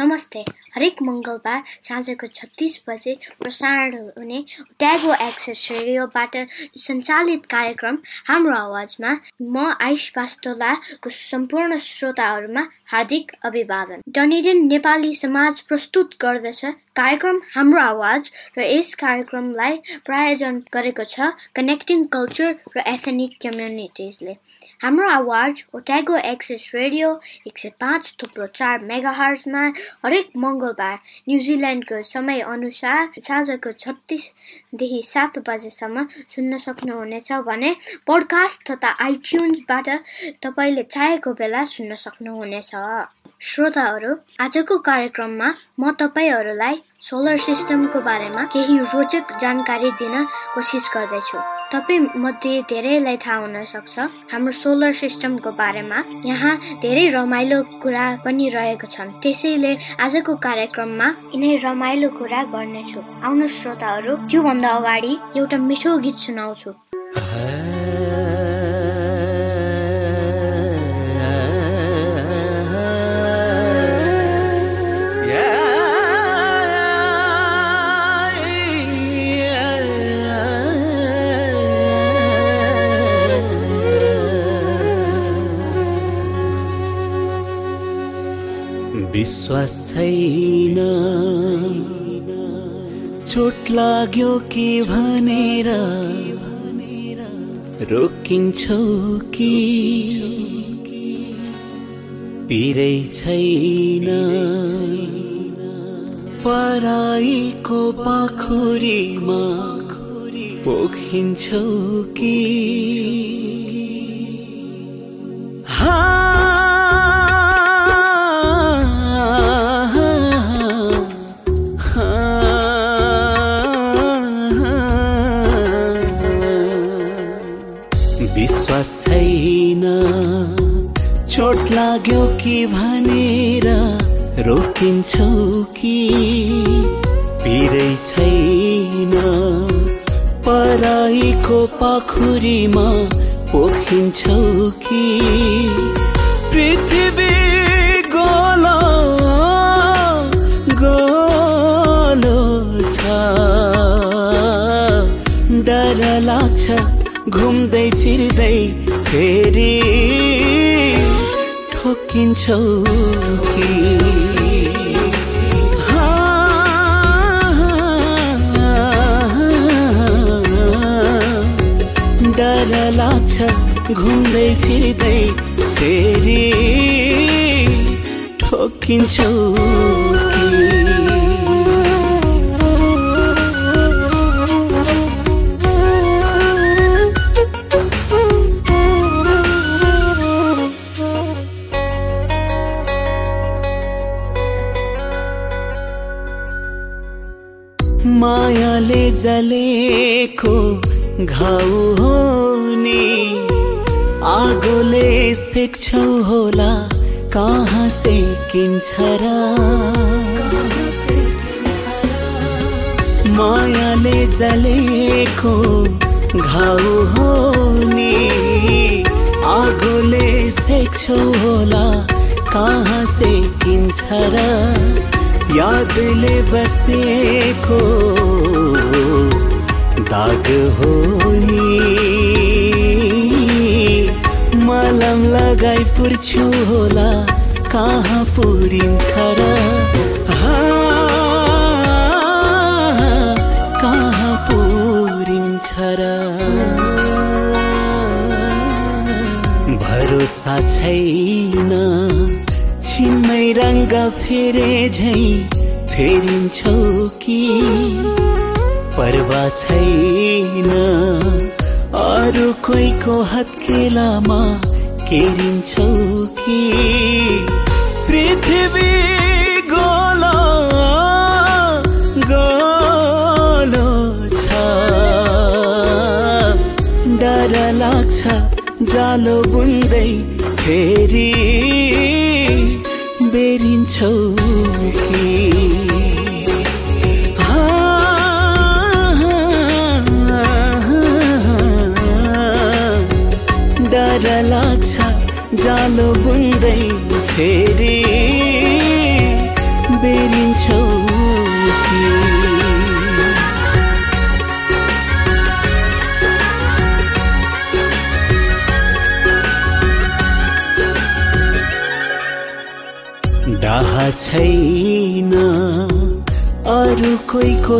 नमस्ते। हरेक मङ्गलबार साँझको छत्तिस बजे प्रसारण हुने ट्यागो एक्सेस रेडियोबाट सञ्चालित कार्यक्रम हाम्रो आवाजमा म आयुष पास्तोलाको सम्पूर्ण श्रोताहरूमा हार्दिक अभिवादन। डनेडन नेपाली समाज प्रस्तुत गर्दछ कार्यक्रम हाम्रो आवाज र यस कार्यक्रमलाई प्रायोजन गरेको छ कनेक्टिङ कल्चर र एथनिक कम्युनिटिजले हाम्रो आवाज ओट्यागो एक्सेस रेडियो एक सय पाँच थुप्रो चार मेगा हर्समा हरेक मङ्गलबार न्युजिल्यान्डको समय अनुसार साँझको छत्तिसदेखि सात बजेसम्म सुन्न सक्नुहुनेछ भने पोडकास्ट तथा आइट्युन्सबाट तपाईँले चाहेको बेला सुन्न सक्नुहुनेछ। श्रोताहरू आजको कार्यक्रममा म तपाईँहरूलाई सोलर सिस्टमको बारेमा केही रोचक जानकारी दिन कोसिस गर्दैछु। तपाईँ मध्ये धेरैलाई थाहा हुन सक्छ हाम्रो सोलर सिस्टमको बारेमा यहाँ धेरै रमाइलो कुरा पनि रहेको छन्। त्यसैले आजको कार्यक्रममा यिनै रमाइलो कुरा गर्नेछु। आउनु श्रोताहरू त्योभन्दा अगाडि एउटा मिठो गीत सुनाउँछु। विश्वास छैन। चोट लाग्यो कि भनेर रोकिन्छौ कि पिरै छैन। पराईको पाखुरीमा पोखिन्छौ कि? विश्वास लाग्यो कि भनेर रोकिन्छौ कि? पिरै छैन। पराईको पाखुरीमा पोखिन्छौ कि? पृथ्वी गोलो गोलो छ। डर लाग्छ घुम्दै फिर्दै फेरि ठोकिन्छौ कि डर लाग्छ घुम्दै फिर्दै फेरि ठोकिन्छौ मायाले जलेको घाउ हो नि। आगोले सेक्छौ होला कहाँ सेकिन्छ र? मायाले जलेको घाउ हो नि। आगोले सेक्छौ होला कहाँ सेकिन्छ र? यादले बसेको दाग हो नि मलम लगाइ पुर्छु होला कहाँ पुरिन्छ र? कहाँ पुरिन्छ र? भरोसा छैन। छिन्मै रङ्ग फेरे झै फेरिन्छौ कि? पर्वा छैन। कोहीको हत्केलामा केरिन्छौ कि? पृथ्वी गोलो गोलो छ। डर लाग्छ जालो बुन्दै फेरि बेरिन्छौ कि? डर लाग्छ जालो बुन्दै फेरि।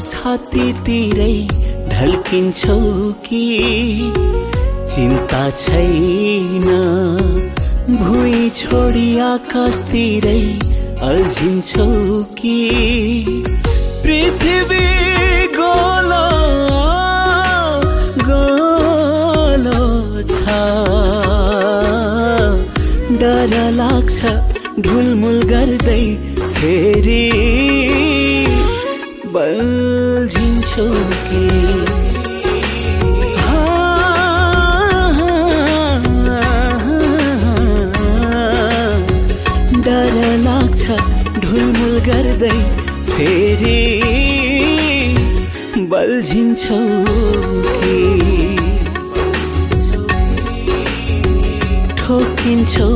छातीतिरै ढल्किन्छौ कि? चिन्ता छैन। भुइँ छोडी आकाशतिरै अल्झिन्छौ कि? पृथ्वी गोलो गोलो छ। डर लाग्छ ढुलमुल गर्दै फेरि। फेरि बल्झिन्छौ कि? ठोकिन्छौ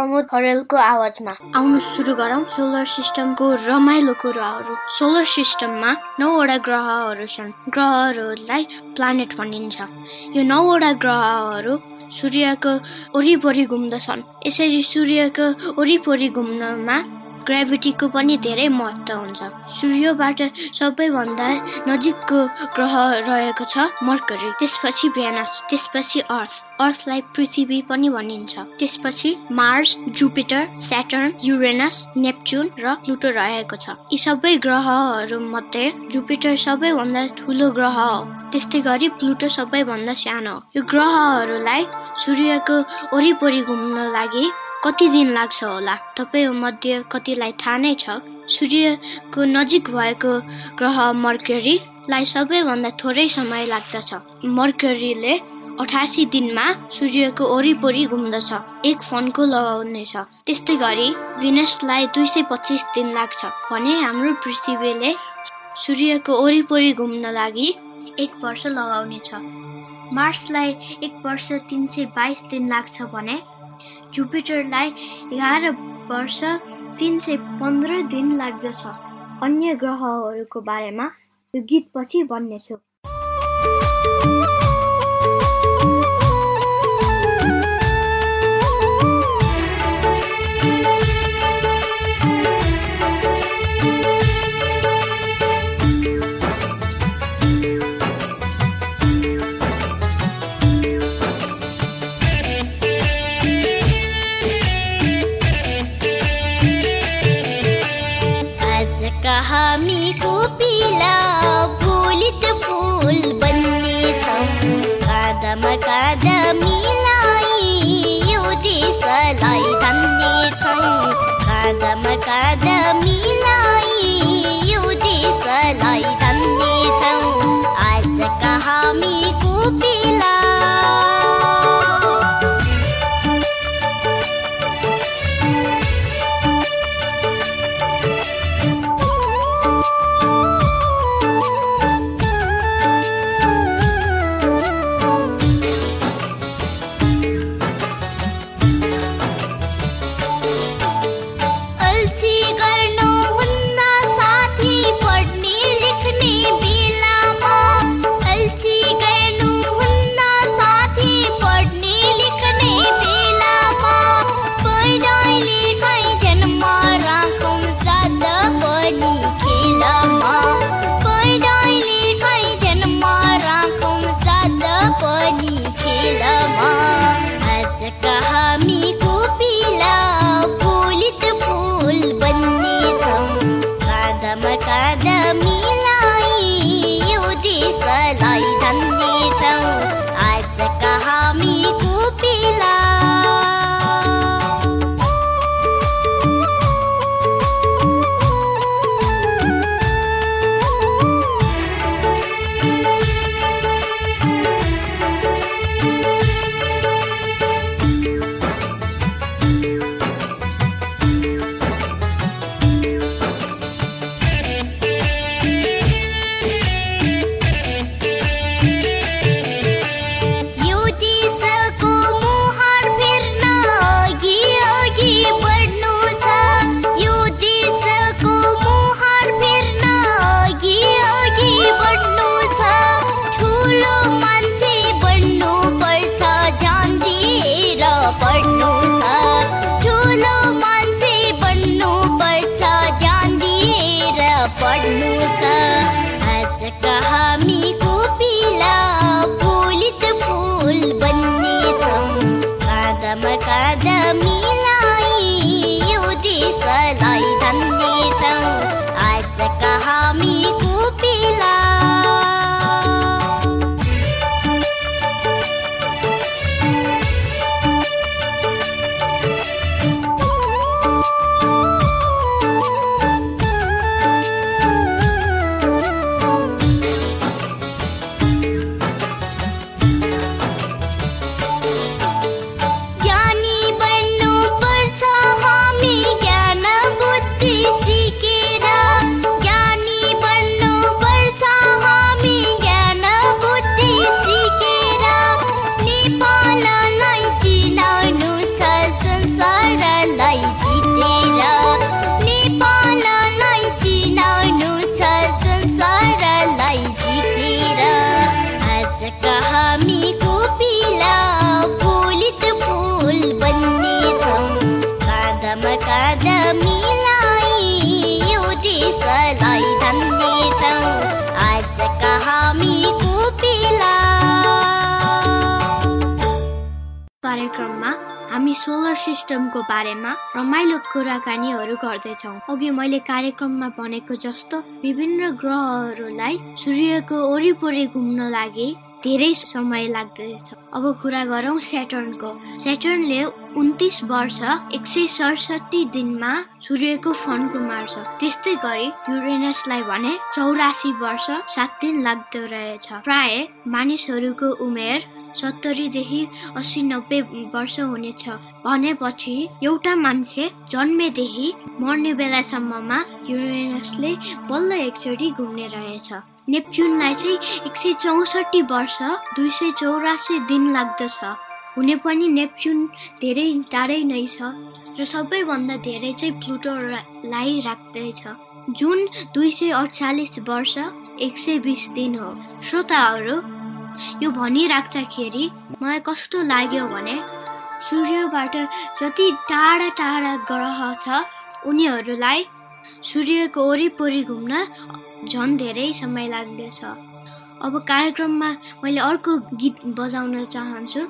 प्रमोद खरेलको आवाजमा आउनु सुरु गरौँ सोलर सिस्टमको रमाइलो कुराहरू सोलर सिस्टममा नौवटा ग्रहहरू छन् ग्रहहरूलाई प्लानेट भनिन्छ यो नौवटा ग्रहहरू सूर्यको वरिपरि घुम्दछन् यसरी सूर्यको वरिपरि घुम्नमा ग्राभिटीको पनि धेरै महत्त्व हुन्छ। सूर्यबाट सबैभन्दा नजिकको ग्रह रहेको छ मर्करी। त्यसपछि भेनस त्यसपछि अर्थ। अर्थलाई पृथ्वी पनि भनिन्छ। त्यसपछि Mars Jupiter Saturn Uranus Neptune र प्लुटो रहेको छ। यी सबै ग्रहहरू मध्ये जुपिटर सबैभन्दा ठुलो ग्रह हो। त्यस्तै गरी प्लुटो सबैभन्दा सानो हो। यो ग्रहहरूलाई सूर्यको वरिपरि घुम्न लागि कति दिन लाग्छ होला? तपाईँ मध्ये कतिलाई थाहा नै छ? सूर्यको नजिक भएको ग्रह मर्क्युरीलाई सबैभन्दा थोरै समय लाग्दछ। मर्क्युरीले अठासी दिनमा सूर्यको वरिपरि घुम्दछ एक फोनको लगाउने छ त्यस्तै गरी भिनसलाई दुई सय पच्चिस दिन लाग्छ भने हाम्रो पृथ्वीले सूर्यको वरिपरि घुम्न लागि एक वर्ष लगाउने छ मार्सलाई एक वर्ष तिन सय बाइस दिन लाग्छ भने जुपिटरलाई एघार वर्ष तिन सय पन्ध्र दिन लाग्दछ। अन्य ग्रहहरूको बारेमा यो गीतपछि भन्नेछु। सोलर सिस्टमको बारेमा रमाइलो कुराकानीहरू गर्दैछौँ। अघि मैले कार्यक्रममा भनेको जस्तो विभिन्न ग्रहहरूलाई सूर्यको वरिपरि घुम्न लागि धेरै समय लाग्दछ। अब कुरा गरौँ स्याटर्नको। स्याटर्नले उन्तिस वर्ष एक सय सडसठी दिनमा सूर्यको फन्को मार्छ। त्यस्तै गरी युरेनसलाई भने चौरासी वर्ष सात दिन लाग्दो रहेछ। प्राय मानिसहरूको उमेर सत्तरीदेखि अस्सी नब्बे वर्ष हुनेछ। भनेपछि एउटा मान्छे जन्मेदेखि मर्ने बेलासम्ममा युरेनसले बल्ल एकचोटि घुम्ने रहेछ। नेप्चुनलाई चाहिँ एक सय चौसठी वर्ष दुई सय चौरासी दिन लाग्दछ। हुने पनि नेप्चुन धेरै टाढै नै छ र सबैभन्दा धेरै चाहिँ प्लुटोलाई राख्दैछ। जुन दुई सय अडचालिस वर्ष एक सय बिस दिन हो। श्रोताहरू यो भनिराख्दाखेरि मलाई कस्तो लाग्यो भने सूर्यबाट जति टाढा टाढा ग्रह छ उनीहरूलाई सूर्यको वरिपरि घुम्न झन् धेरै समय लाग्दछ। अब कार्यक्रममा मैले अर्को गीत बजाउन चाहन्छु।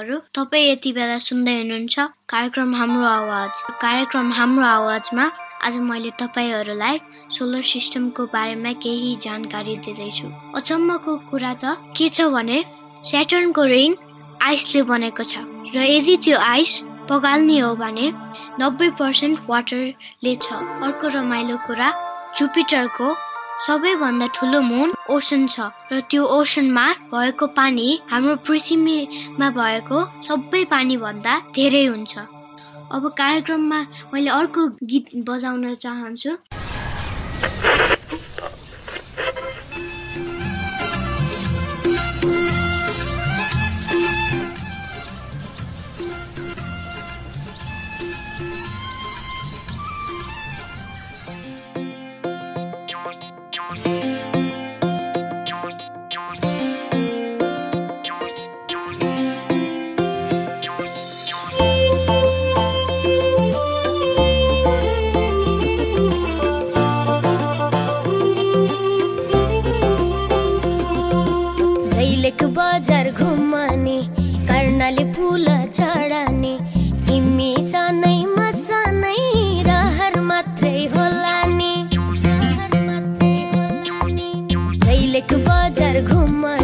श्रोताहरू तपाईँ यति बेला सुन्दै हुनुहुन्छ कार्यक्रम हाम्रो आवाज कार्यक्रम हाम्रो आवाजमा आज मैले तपाईँहरूलाई सोलर सिस्टमको बारेमा केही जानकारी दिँदैछु अचम्मको कुरा त के छ भने सेटर्नको रिङ आइसले बनेको छ र यदि त्यो आइस पगाल्ने हो भने नब्बे पर्सेन्ट वाटरले छ अर्को रमाइलो कुरा जुपिटरको सबैभन्दा ठुलो मुन ओसन छ र त्यो ओसनमा भएको पानी हाम्रो पृथ्वीमा भएको सबै पानीभन्दा धेरै हुन्छ। अब कार्यक्रममा मैले अर्को गीत बजाउन चाहन्छु। घुमानी कर्णाली फुल चढानी तिमी सानै मसानै रहर मात्रै होला नि जहिलेको बजार घुमा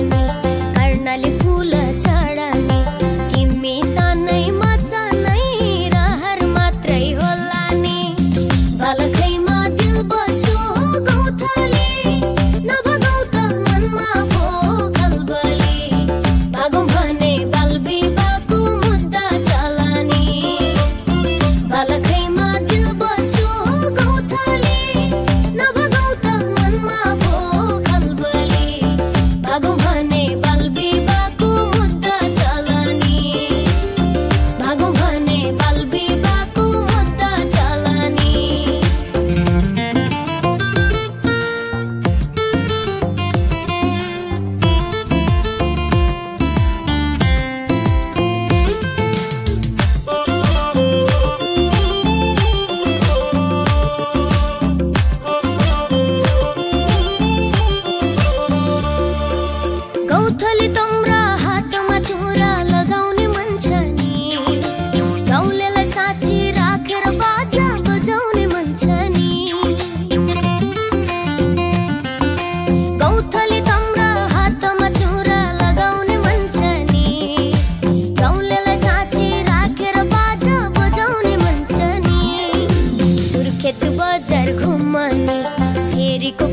ku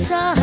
Cause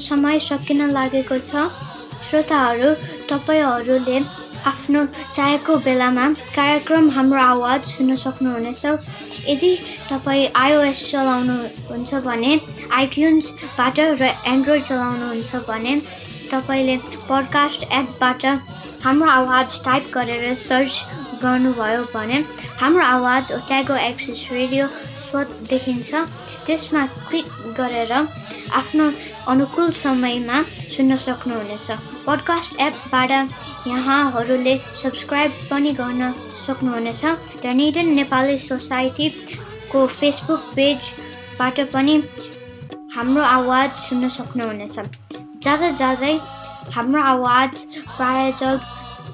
समय सकिन लागेको छ। श्रोताहरू तपाईँहरूले आफ्नो चाहेको बेलामा कार्यक्रम हाम्रो आवाज सुन्न सक्नुहुनेछ। यदि तपाईँ आइओएस चलाउनुहुन्छ भने आइट्युन्सबाट र एन्ड्रोइड चलाउनुहुन्छ भने तपाईँले पडकास्ट एपबाट हाम्रो आवाज टाइप गरेर सर्च गर्नुभयो भने हाम्रो आवाज ओट्यागो एक्सिस रेडियो स्वत देखिन्छ त्यसमा क्लिक गरेर आफ्नो अनुकूल समयमा सुन्न सक्नुहुनेछ। पडकास्ट एपबाट यहाँहरूले सब्सक्राइब पनि गर्न सक्नुहुनेछ। र निडन नेपाली सोसाइटीको फेसबुक पेजबाट पनि हाम्रो आवाज सुन्न सक्नुहुनेछ। जाँदा जाँदै हाम्रो आवाज प्रायोजक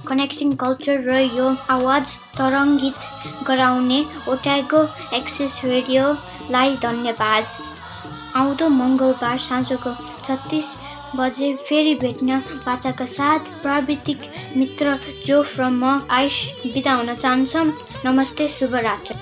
कनेक्टिङ कल्चर र यो आवाज तरङ्गित गराउने ओट्यागो एक्सेस रेडियोलाई धन्यवाद। आउँदो मङ्गलबार साँझको छत्तिस बजे फेरि भेट्न बाचाका साथ प्राविधिक मित्र जोफ र म आइस बिदा हुन चाहन्छौँ नमस्ते शुभरात्र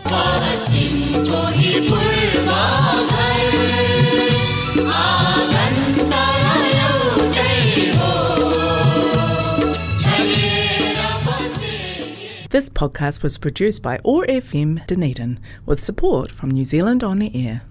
This podcast was produced by OAR FM Dunedin with support from New Zealand On the Air.